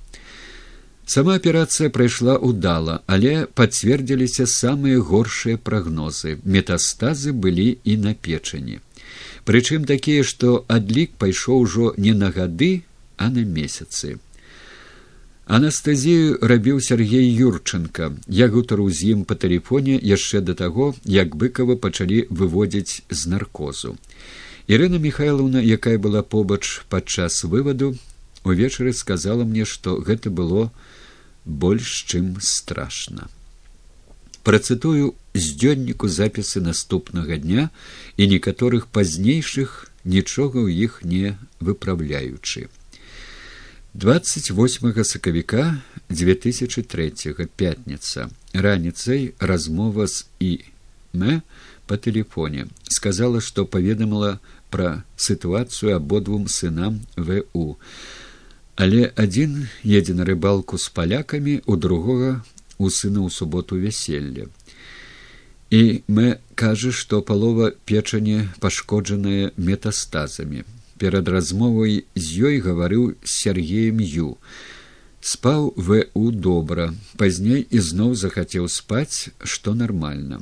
Сама аперацыя прайшла ўдала, але пацвердзіліся самыя горшыя прагнозы. Метастазы былі і на печані. Прычым такія, што адлік пайшоў ужо не на гады, а на месяцы. Анастазію рабіў Сергей Юрченко. Я гутару з ім па тэлефоне яшчэ да таго, як быкава пачалі выводзіць з наркозу. Ірына Михайловна, якая была побач падчас вываду, увечары сказала мне, што гэта было больш чым страшна. Працытую з дзённіку запісы наступнага дня і некаторых пазнейшых нічога ў іх не выпраўляючы. 28 сакавіка 2003 пятница. Раніцай размова з і мэ по телефоне. Сказала што паведамала пра сітуацыю абодвум сынам ву але адзін едзе на рыбалку з палякамі у другога у сына ў суботу вяселля і мы кажа што палова печані пашкоджаная метастазамі перад размовай з ёй гаварыў сергеем ю спаў ву добра. Пазней ізноў захацеў спаць што нармальна.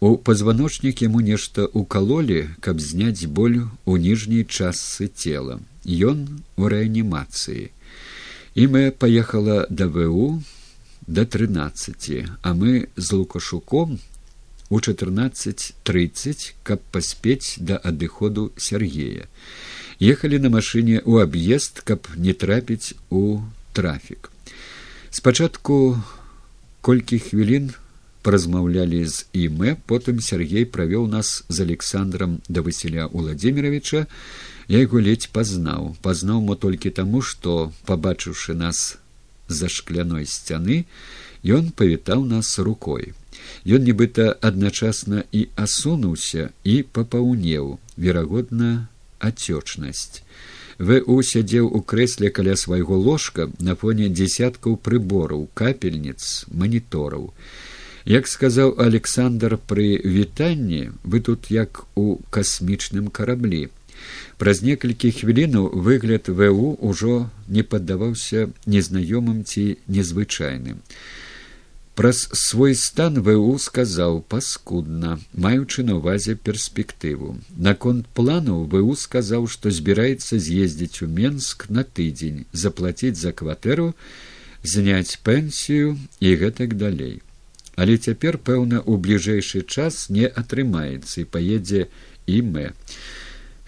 У пазваночнік яму нешта укалолі каб зняць боль у ніжняй частцы цела. Ён у рэанімацыі. І мы паехала да ву да трынаццаці а мы з лукашуком у чатырнаццаць трыццаць каб паспець да адыходу сергея. Ехалі на машыне ў аб'езд каб не трапіць у трафік. Спачатку колькі хвілін паразмаўлялі з імэ потым сергей правёў нас з александром да васіля владимировича я яго ледзь пазнаў. Пазнаў мо толькі таму што пабачыўшы нас за шкляной сцяны ён павітаў нас рукой Ён нібыта адначасна і асунуўся і папаўнеў, верагодна, ацёчнасць. ВУ сядзеў у крэсле каля свайго ложка на фоне дзесяткаў прыбораў, капельніц, манітораў. Як сказаў Александр пры вітанні, вы тут як у касмічным караблі. Праз некалькі хвілінаў выгляд ВУ ўжо не паддаваўся незнаёмым ці незвычайным. Праз свой стан ву сказаў паскудна, маючы на ўвазе перспектыву. Наконт плану ву сказаў, што збіраецца з'ездзіць у Менск на тыдзень, заплаціць за кватэру, зняць пенсію і гэтак далей. Але цяпер, пэўна, у бліжэйшы час не атрымаецца і паедзе і мэ.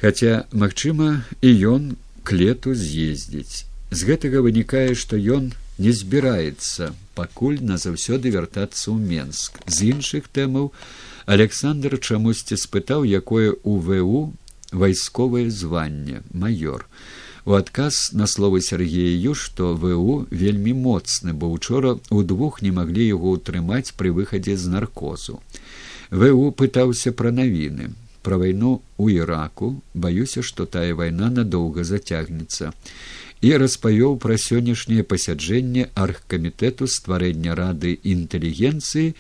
Хаця, магчыма, і ён к лету з'ездзіць. З гэтага вынікае, што ён не збіраецца пакуль назаўсёды вяртацца ў менск. З іншых тэмаў александр чамусьці спытаў якое у ву вайсковае званне майор у адказ на словы сергею што ву вельмі моцны бо учора удвух не маглі яго ўтрымаць пры выхадзе з наркозу. ву пытаўся пра навіны пра вайну у іраку баюся што тая вайна надоўга зацягнецца і распавёў пра сённяшняе пасяджэнне аргкамітэту стварэння рады інтэлігенцыі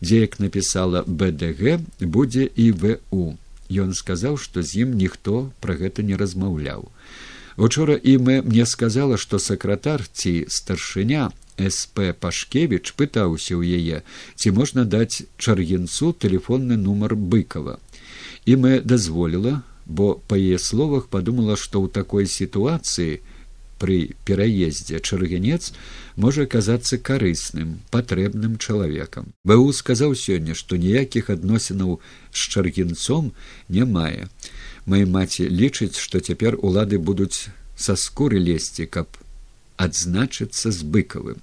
дзе як напісала бдг будзе і ву ён сказаў што з ім ніхто пра гэта не размаўляў. Учора імэ мне сказала што сакратар ці старшыня сп пашкевич пытаўся ў яе ці можна даць чаргенцу телефонны нумар быкова імэ дазволіла бо па яе словах падумала што ў такой сітуацыі пры пераездзе чарганец можа аказацца карысным патрэбным чалавекам. Бу сказаў сёння што ніякіх адносінаў з чаргенцом не мае. Мае маці лічыць што цяпер улады будуць са скуры лезці каб адзначыцца з быкавым.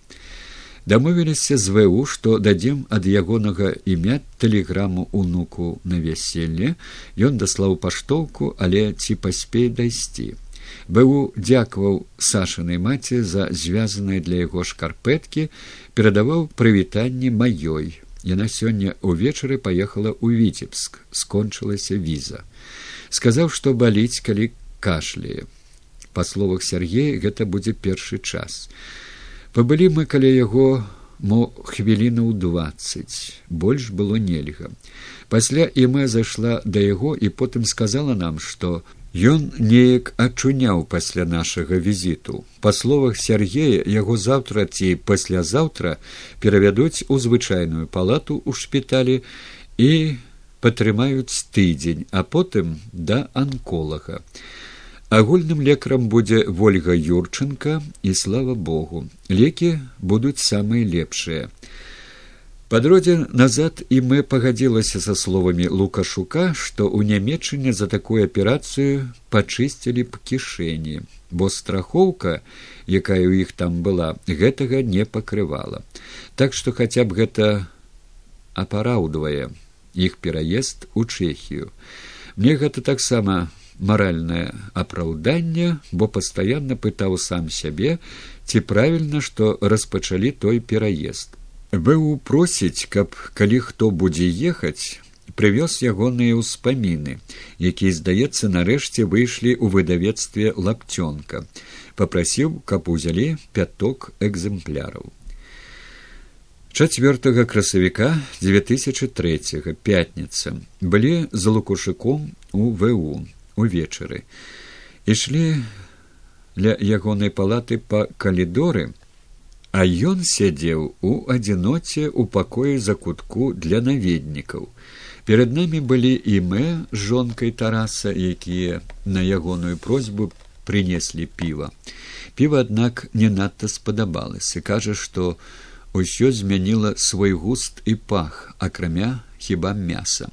Дамовіліся з ву што дадзем ад ягонага імя тэлеграму унуку на вяселле. Ён даслаў паштоўку але ці паспей дайсці быў дзякаваў сашанай маці за звязаныя для яго шкарпэткі перадаваў прывітанне маёй. Яна сёння ўвечары паехала ў віцебск. Скончылася віза. Сказаў што баліць калі кашляе. Па словах сергея гэта будзе першы час. Пабылі мы каля яго мо хвілінаў дваццаць. Больш было нельга. Пасля іме зайшла да яго і потым сказала нам што Ён неяк ачуняў пасля нашага візіту. Па словах Сергея яго заўтра ці паслязаўтра перавядуць у звычайную палату ў шпіталі і патрымаюць тыдзень, а потым да анколага. Агульным лекарам будзе ольга юрчынка і слава богу. лекі будуць самыя лепшыя. Падродзе назад і мы пагадзілася са словамі лукашука, што ў нямметчыне за такую аперацыю пачысцілі б кішэні, бо страхоўка, якая ў іх там была, гэтага не пакрывала. Так што хаця б гэта апараўдвае іх пераезд у чэхію. Мне гэта таксама маральнае апраўданне, бо пастаянна пытаў сам сябе, ці правільна, што распачалі той пераезд быў просіць каб калі хто будзе ехаць прывёз ягоныя ўспаміны, якія, здаецца, нарэшце выйшлі ў выдавецтве лапцёнка, попрасіў, каб узялі пяток экземпляраў. 4 красавіка 2003 пятніца былі за лукушыком у ВУ увечары ішлі ля ягонай палаты па калідоры а ён сядзеў у адзіноце ў пакоі за кутку для наведнікаў. Перад намі былі і мы з жонкай тараса, якія на ягоную просьбу прынеслі піва. Піва, аднак не надта спадабалася, кажа, што ўсё змяніла свой густ і пах, акрамя хіба мяса.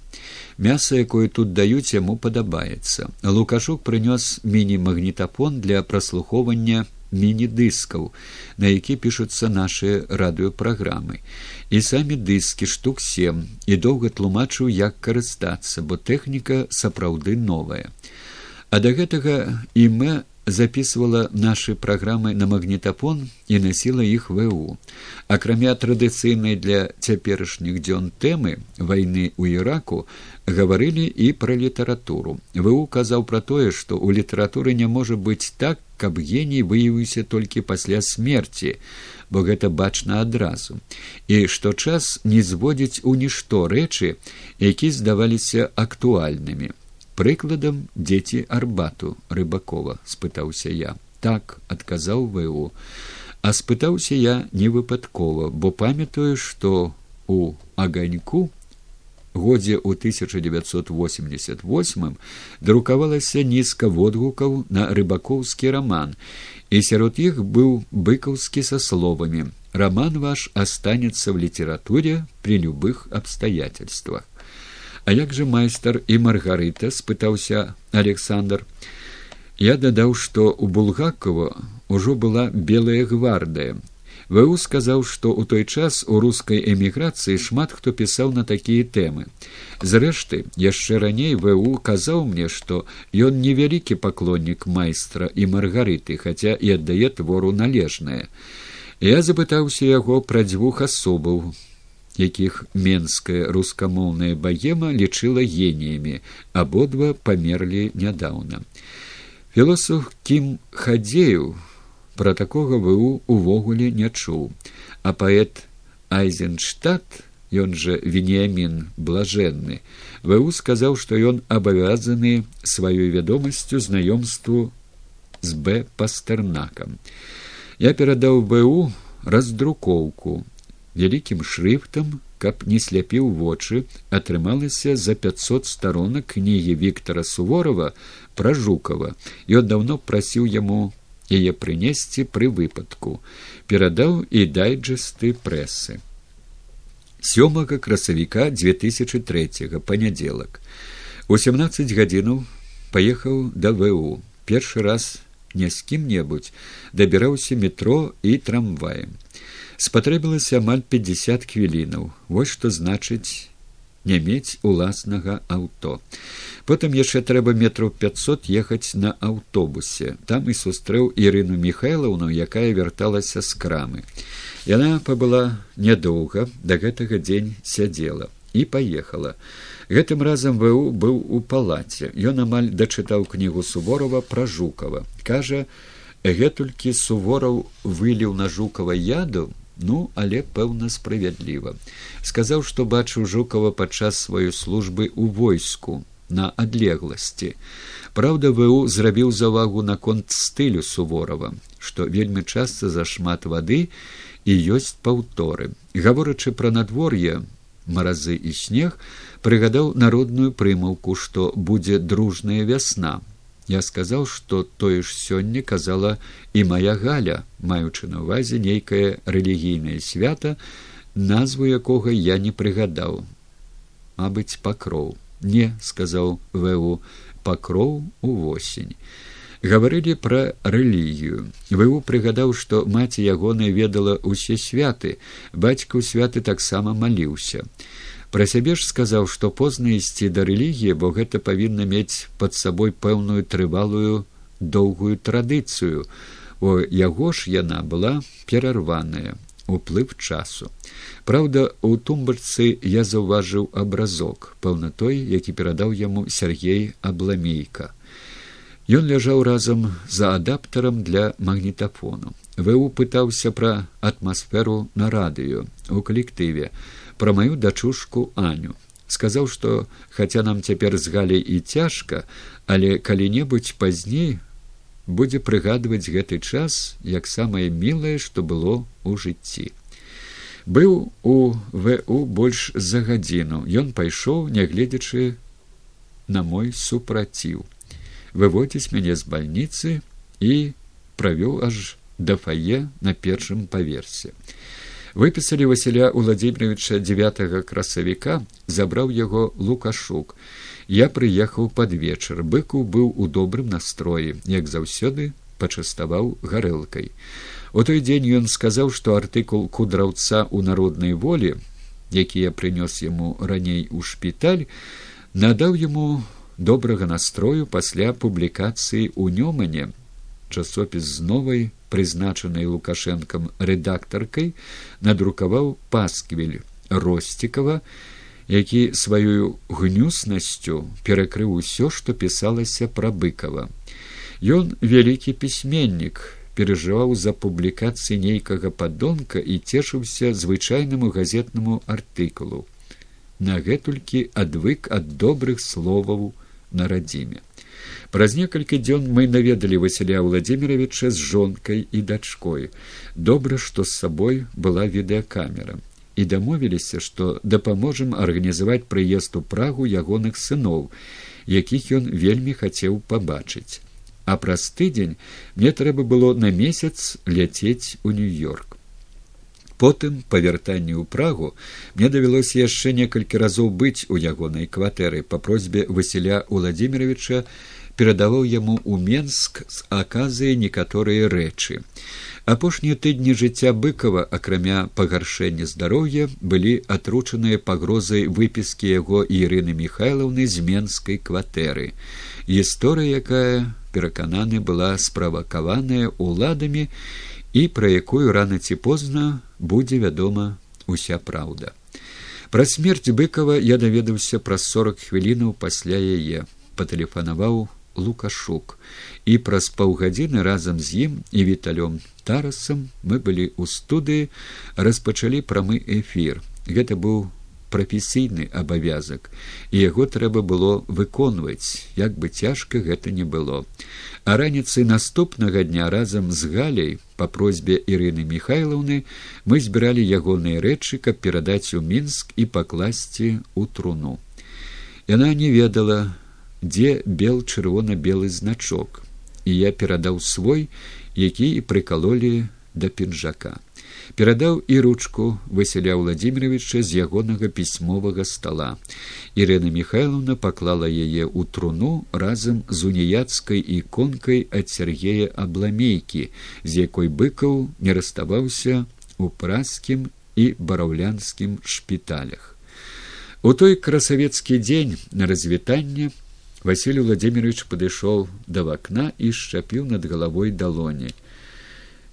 Мяса, якое тут даюць яму падабаецца. Лукашук прынёс міні-магнітапон для праслухоўвання міні-дыскаў, на які пішуцца нашыя радыёпраграмы. І самі дыскі штук сем і доўга тлумачыў, як карыстацца, бо тэхніка сапраўды новая. А да гэтага імя записывала наши праграмы на магнітапон і насіла іх ву акрамя традыцыйнай для цяперашніх дзён тэмы вайны ў іраку гаварылі і пра літаратуру ву казаў пра тое што ў літаратуры не можа быць так каб геній выявіўся толькі пасля смерці бо гэта бачна адразу. І што час не зводзіць у нішто рэчы які здаваліся актуальнымі. Прыкладам дзеці арбату рыбакова спытаўся я. Так адказаў ву. А спытаўся я не выпадкова бо памятаю што у аганьку годзе ў 1988 друкавалася нізка водгукаў на рыбакоўскі раман і сярод іх быў быкаўскі са словамі роман ваш останется в літературе при любых обстоятельствах а як же майстар і маргарыта спытаўся александр. Я дадаў што у булгакова ўжо была белая гвардыя ву сказаў што ў той час у рускай эміграцыі шмат хто пісаў на такія тэмы. Зрэшты яшчэ раней ву казаў мне што ён невялікі паклоннік майстра і маргарыты хаця і аддае твору належнае. Я запытаўся яго пра дзвюх асобаў якіх менская рускамоўная багема лічыла геніямі абодва памерлі нядаўна. Філосаф кім хадзею пра такога ву увогуле не чуў. А паэт айзенштадт ён жа веніямін блажэнны ву сказаў што ён абавязаны сваёй вядомасцю знаёмству з б. Пастернакам. Я перадаў бу раздрукоўку вялікім шрыфтам каб не сляпіў вочы атрымалася за пятьсот старонак кнігі виктора суворова пра жукова ён даўно прасіў яму яе прынесці пры выпадку перадаў і дайджесты прэсы. Сёмага красавіка две тысячи третьего панядзелак. У семнадцать гадзінаў паехаў да ву першы раз не з кім-небудзь дабіраўся метро і трамваем. Спатрэбілася амаль пятьдесят хвілінаў. Вось што значыць не мець уласнага аўто. Потым яшчэ трэба метров пятьсот ехаць на аўтобусе. Там і сустрэў ірыну михайлаўну якая вярталася з крамы. Яна пабыла нядоўга да гэтага дзень сядзела і паехала. Гэтым разам ву быў у палаце. Ён амаль дачытаў кнігу суворова пра жукава. Кажа гэтулькі сувораў выліў на жукава яду ну але пэўна справядліва. Сказаў што бачыў жукава падчас сваёй службы ў войску на адлегласці. Праўда ву зрабіў завагу наконт стылю суворова што вельмі часта зашмат вады і ёсць паўторы. Гаворачы пра надвор'е маразы і снег прыгадаў народную прымаўку што будзе дружная вясна Я сказаў, што тое ж сёння казала і моя галя, маючы на ўвазе нейкае рэлігійнае свята, назву якога я не прыгадаў. Мабыць, пакроў. Не, сказаў Ву, пакроў увосень. Гаварылі пра рэлігію. Ву прыгадаў, што маці ягоная ведала ўсе святы, бацька ў святы таксама маліўся. Пра сябе ж сказаў, што позна ісці да рэлігіі, бо гэта павінна мець пад сабой пэўную трывалую доўгую традыцыю, о яго ж яна была перарваная. уплыв часу. Праўда, у тумбарцы я заўважыў абразок, пэўна той, які перадаў яму Сергей Абламейка. Ён ляжаў разам за адаптарам для магнітафону. ВУ пытаўся пра атмасферу на радыё у калектыве, пра маю дачушку Аню. Сказаў, што хаця нам цяпер з галей і цяжка, але калі-небудзь пазней будзе прыгадваць гэты час як самае мілае, што было ў жыцці. Быў у ВУ больш за гадзіну. Ён пайшоў, нягледзячы на мой супраціў, выводзіць мяне з бальніцы і правёў аж да фае на першым паверсе. Выпісалі Васіля Владимировича девят красавіка, забраў яго лукашук. Я прыехаў пад вечар. быку быў у добрым настроі, як заўсёды пачаставаў гарэлкай. У той дзень ён сказаў, што артыкул кудраўца ў народнай волі, які я прынёс яму раней у шпіталь, надаў яму добрага настрою пасля публікацыі ў нёмане часопіс з новай прызначанай лукашэнкам рэдактаркай надрукаваў пасквіль росцікава які сваёю гнюснасцю перакрыў усё што пісалася пра быкова ён вялікі пісьменнік перажываў за публікацыі нейкага падонка і цешыўся звычайнаму газетнаму артыкулу. Нагэтулькі адвык ад добрых словаў на радзіме праз некалькі дзён мы наведалі василя владимировича з жонкай і дачкой добра што з сабой была відэакамера і дамовіліся, што дапаможам арганізаваць прыезд у прагу ягоных сыноў, якіх ён вельмі хацеў пабачыць. А праз тыдзень мне трэба было на месяц ляцець у нью-йорк. Потым па вяртанні ў прагу мне давялося яшчэ некалькі разоў быць у ягонай кватэры па просьбе Васіля Владимировича перадаваў яму ў Менск з аказыяй некаторыя рэчы. Апошнія тыдні жыцця быкова, акрамя пагаршэння здароўя, былі атручаныя пагрозай выпіскі яго Ірыны Михайлаўны з менскай кватэры. Гісторыя, якая перакананы была справакаваная ўладамі і пра якую рана ці позна будзе вядома уся праўда. Пра смерць быкова я даведаўся праз сорок хвілінаў пасля яе патэлефанаваў лукашук. І праз паўгадзіны разам з ім і віталём тарасам мы былі ў студыі распачалі прамы эфір гэта быў прафесійны абавязак і яго трэба было выконваць як бы цяжка гэта не было. А раніцай наступнага дня разам з галяй по просьбе ірыны михайлаўны мы збіралі ягоныя рэчы каб перадаць у мінск і пакласці у труну. Яна не ведала дзе бел чырвона белы значок. І я перадаў свой які і прыкалолі да пінжака. Перадаў і ручку василя владимировича з ягонага пісьмовага стола. Ірена михайловна паклала яе ў труну разам з уніяцкай іконкай ад сергея абламейкі з якой быкаў не раставаўся у праскім і бараўлянскім шпіталях. У той красавецкі дзень на развітанне Василий Владимирович падышоў да вакна і шчапіў над галавой далоні.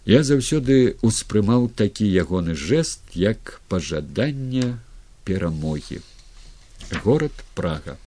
Я заўсёды успрымаў такі ягоны жэст, як пажаданне перамогі. Горад прага.